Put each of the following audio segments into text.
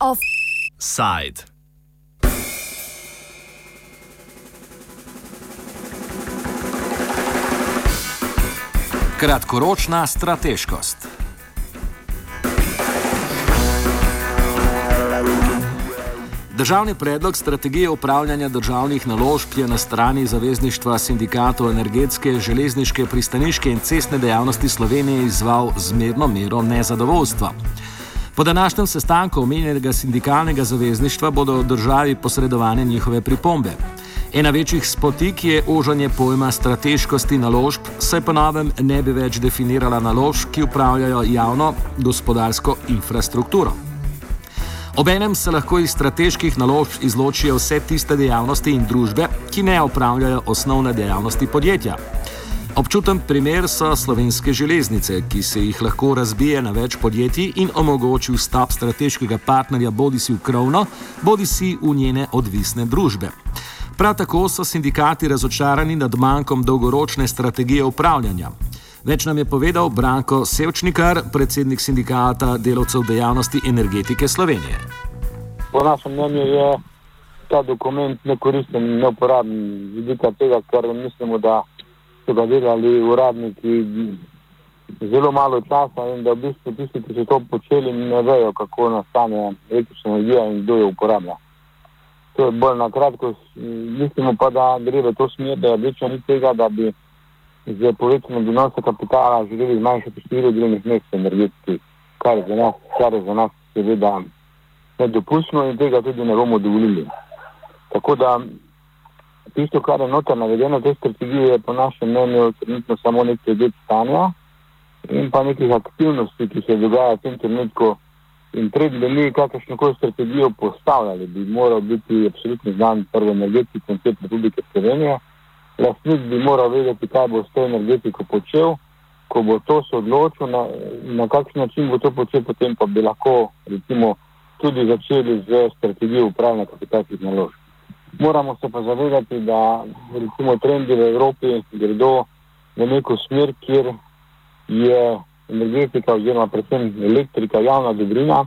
Offside. Kratkoročna strateškost. Državni predlog strategije upravljanja državnih naložb je na strani zavezništva sindikatov energetske, železniške, pristaniške in cestne dejavnosti Slovenije izval zmerno mero nezadovoljstva. Po današnjem sestanku omenjenega sindikalnega zavezništva bodo državi posredovane njihove pripombe. Ena večjih spotik je ožanje pojma strateškosti naložb, saj pa novem ne bi več definirala naložb, ki upravljajo javno gospodarsko infrastrukturo. Obenem se lahko iz strateških naložb izločijo vse tiste dejavnosti in družbe, ki ne opravljajo osnovne dejavnosti podjetja. Občuten primer so slovenske železnice, ki se jih lahko razbije na več podjetij in omogoči vstop strateškega partnerja bodi si v krovno, bodi si v njene odvisne družbe. Prav tako so sindikati razočarani nad manjkom dolgoročne strategije upravljanja. Več nam je povedal Branko Sevčnikar, predsednik sindikata delavcev dejavnosti energetike Slovenije. Po našem mnenju je ta dokument nekoristen in neuporaben z vidika tega, ker mislimo, da so ga delali uradniki zelo malo časa in da v bistvu tisti, ki so to počeli, ne vejo, kako nastane električna energija in kdo jo uporablja. To je bolj na kratko, mislimo pa, da gre v to smer, da je večja ni tega, da bi z povečanjem donosa kapitala želeli zmanjšati število delovnih mest v energetiki, kar je za nas, kar je za nas seveda nedopustno in tega tudi ne bomo dovolili. Tako da tisto, kar je noter navedeno v tej strategiji, je po našem mnenju trenutno samo nek pregled stanja in pa nekih aktivnosti, ki se dogajajo v tem trenutku. In pred bi mi kakršno koli strategijo postavljali, bi moral biti absolutno znan prvi energetski koncept Republike Slovenije lastnik bi moral vedeti, kaj bo s to energetiko počel. Ko bo to se odločil, na, na kakšen način bo to počel, potem pa bi lahko recimo, tudi začeli z strategijo upravljanja kapitalskih naložb. Moramo se pa zavedati, da recimo, trendi v Evropi gredo v neko smer, kjer je energetika, oziroma predvsem elektrika, javna dobrina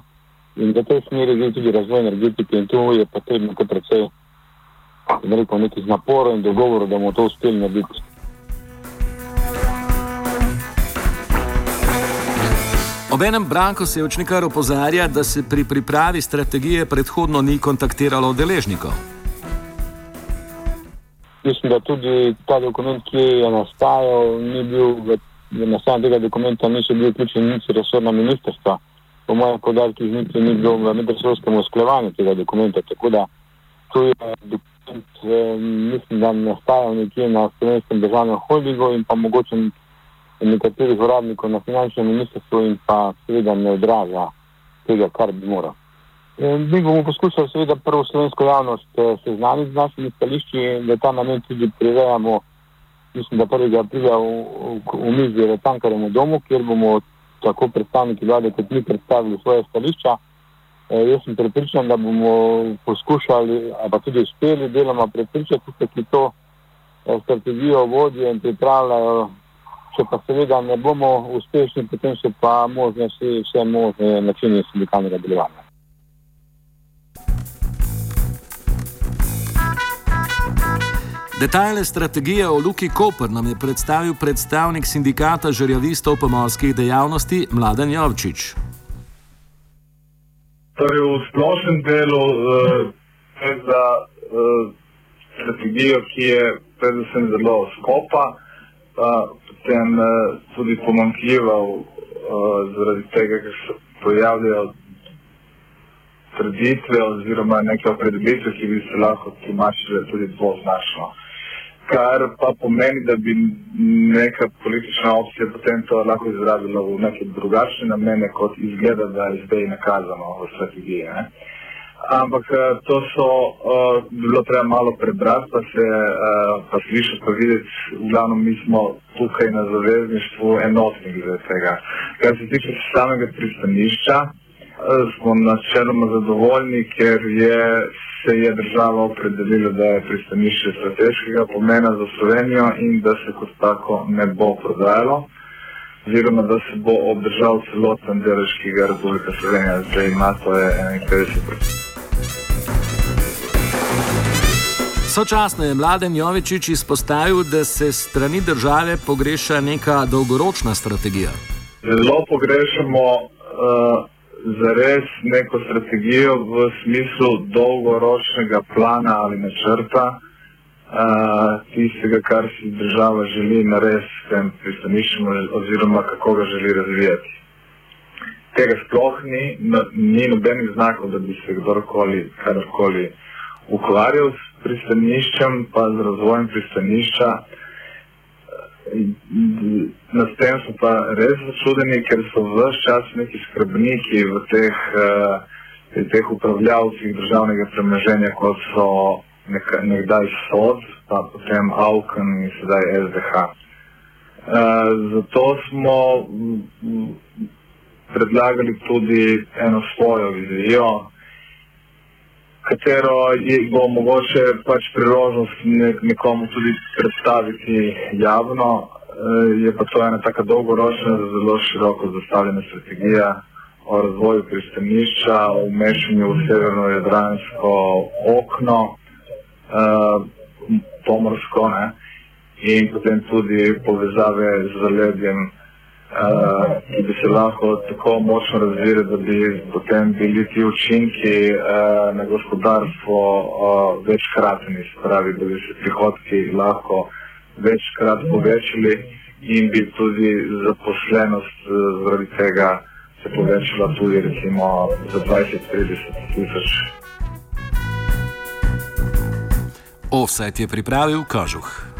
in v tej smeri gre tudi razvoj energetike in tu je potrebno kar precej rekel, nekih naporov in dogovorov, da bomo to uspeli narediti. Obenem Branko Sevčnikar opozarja, da se pri pripravi strategije predhodno ni kontaktiralo deležnikov. Mislim, da tudi ta dokument, ki je nastajal, ni bil v, nastajanju tega dokumenta, niso bili vključeni niti resorna ministrstva. Po mojih podatkih niti ni bilo v medresorskem usklajevanju tega dokumenta. Tako da to je dokument mislim, da nastajajo nekje na slovenskem državnem holdingu in pa mogoče nekaterih uradnikov na finančnem ministrstvu in pa seveda ne odraža tega, kar bi moral. Mi bomo poskušali seveda prvo slovensko javnost eh, seznaniti z našimi stališči in da ta namen tudi prirejamo, mislim, da 1. aprila v, v, v mizi v Tankaremu domu, kjer bomo tako predstavniki vlade kot mi predstavili svoje stališča. E, jaz sem prepričan, da bomo poskušali, pa tudi uspeli deloma prepričati tiste, ki to e, strategijo vodijo in pripravljajo. Če pa seveda ne bomo uspešni, potem so pa možne vse, vse možne načine sindikalnega delovanja. Detajle strategije o Luki Koper nam je predstavil predstavnik sindikata žrjavistov pomorskih dejavnosti Mladen Jovčič. Torej, v splošnem delu gre uh, za uh, strategijo, ki je predvsem zelo skopa, uh, potem uh, tudi pomankljiva uh, zaradi tega, ker se pojavljajo trditve oziroma neke opredelitve, ki bi se lahko tumačile tudi dvoznačno. Uh, kar pa pomeni, da bi neka politična opcija potem to lahko izrazila v neke drugačne namene, kot izgleda, da je zdaj nakazano v strategiji. Ne? Ampak eh, to so uh, bilo treba malo prebrati, pa se uh, pa slišati, pa videti, v glavnem mi smo tukaj na zavezništvu enotni glede tega. Kar se tiče samega pristanišča, smo načeloma zadovoljni, ker je, se je država opredelila, da je pristanišče strateškega pomena za Slovenijo in da se kot tako ne bo prodajalo, oziroma da se bo obdržal celoten delež, ki ga Republika Slovenija zdaj ima, to je 51%. Sočasno je mladen Jovičič izpostavil, da se strani države pogreša neka dolgoročna strategija. Zelo pogrešamo uh, za res neko strategijo v smislu dolgoročnega plana ali načrta, uh, tistega, kar si država želi narediti s tem pristaniščem oziroma kako ga želi razvijati. Tega sploh ni, no, ni nobenih znakov, da bi se kdorkoli, kadarkoli ukvarjal s pristaniščem, pa z razvojem pristanišča. Na tem so pa res začudeni, ker so vse čas neki skrbniki v teh, eh, teh upravljavcih državnega premoženja, kot so nek, nekdaj SOD, pa potem AUKN in sedaj SDH. Eh, zato smo predlagali tudi eno svojo vizijo, katero bo mogoče pač priložnost nekomu tudi predstaviti javno. Eh, je pa to ena tako dolgoročna, zelo široko zastavljena strategija o razvoju pristanišča, o umešanju v severno-jadransko okno, eh, pomorsko, ne? in potem tudi povezave z zaledjem ki bi se lahko tako močno razvili, da bi potem bili ti učinki uh, na gospodarstvo uh, večkratni, spravi, da bi se prihodki lahko večkrat povečali in bi tudi zaposlenost uh, zaradi tega se povečala tudi recimo za 20-30 tisoč. Offset je pripravil Kažuh.